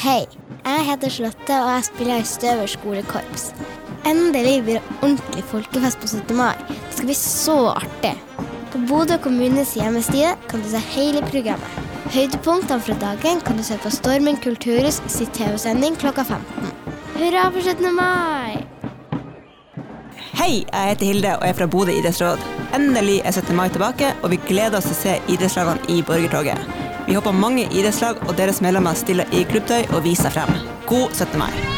Hei, jeg heter Charlotte, og jeg spiller i Støver skolekorps. Endelig blir det ordentlig folkefest på 17. mai. Det skal bli så artig. På Bodø kommunes hjemmeside kan du se hele programmet. Høydepunktene fra dagen kan du se på Stormen kulturhus sitt TV-sending klokka 15. Hurra for 17. mai! Hei, jeg heter Hilde og er fra Bodø idrettsråd. Endelig er 17. mai tilbake, og vi gleder oss til å se idrettslagene i borgertoget. Vi håper mange idrettslag og deres medlemmer stiller i klubbtøy og viser frem. God 17. mai.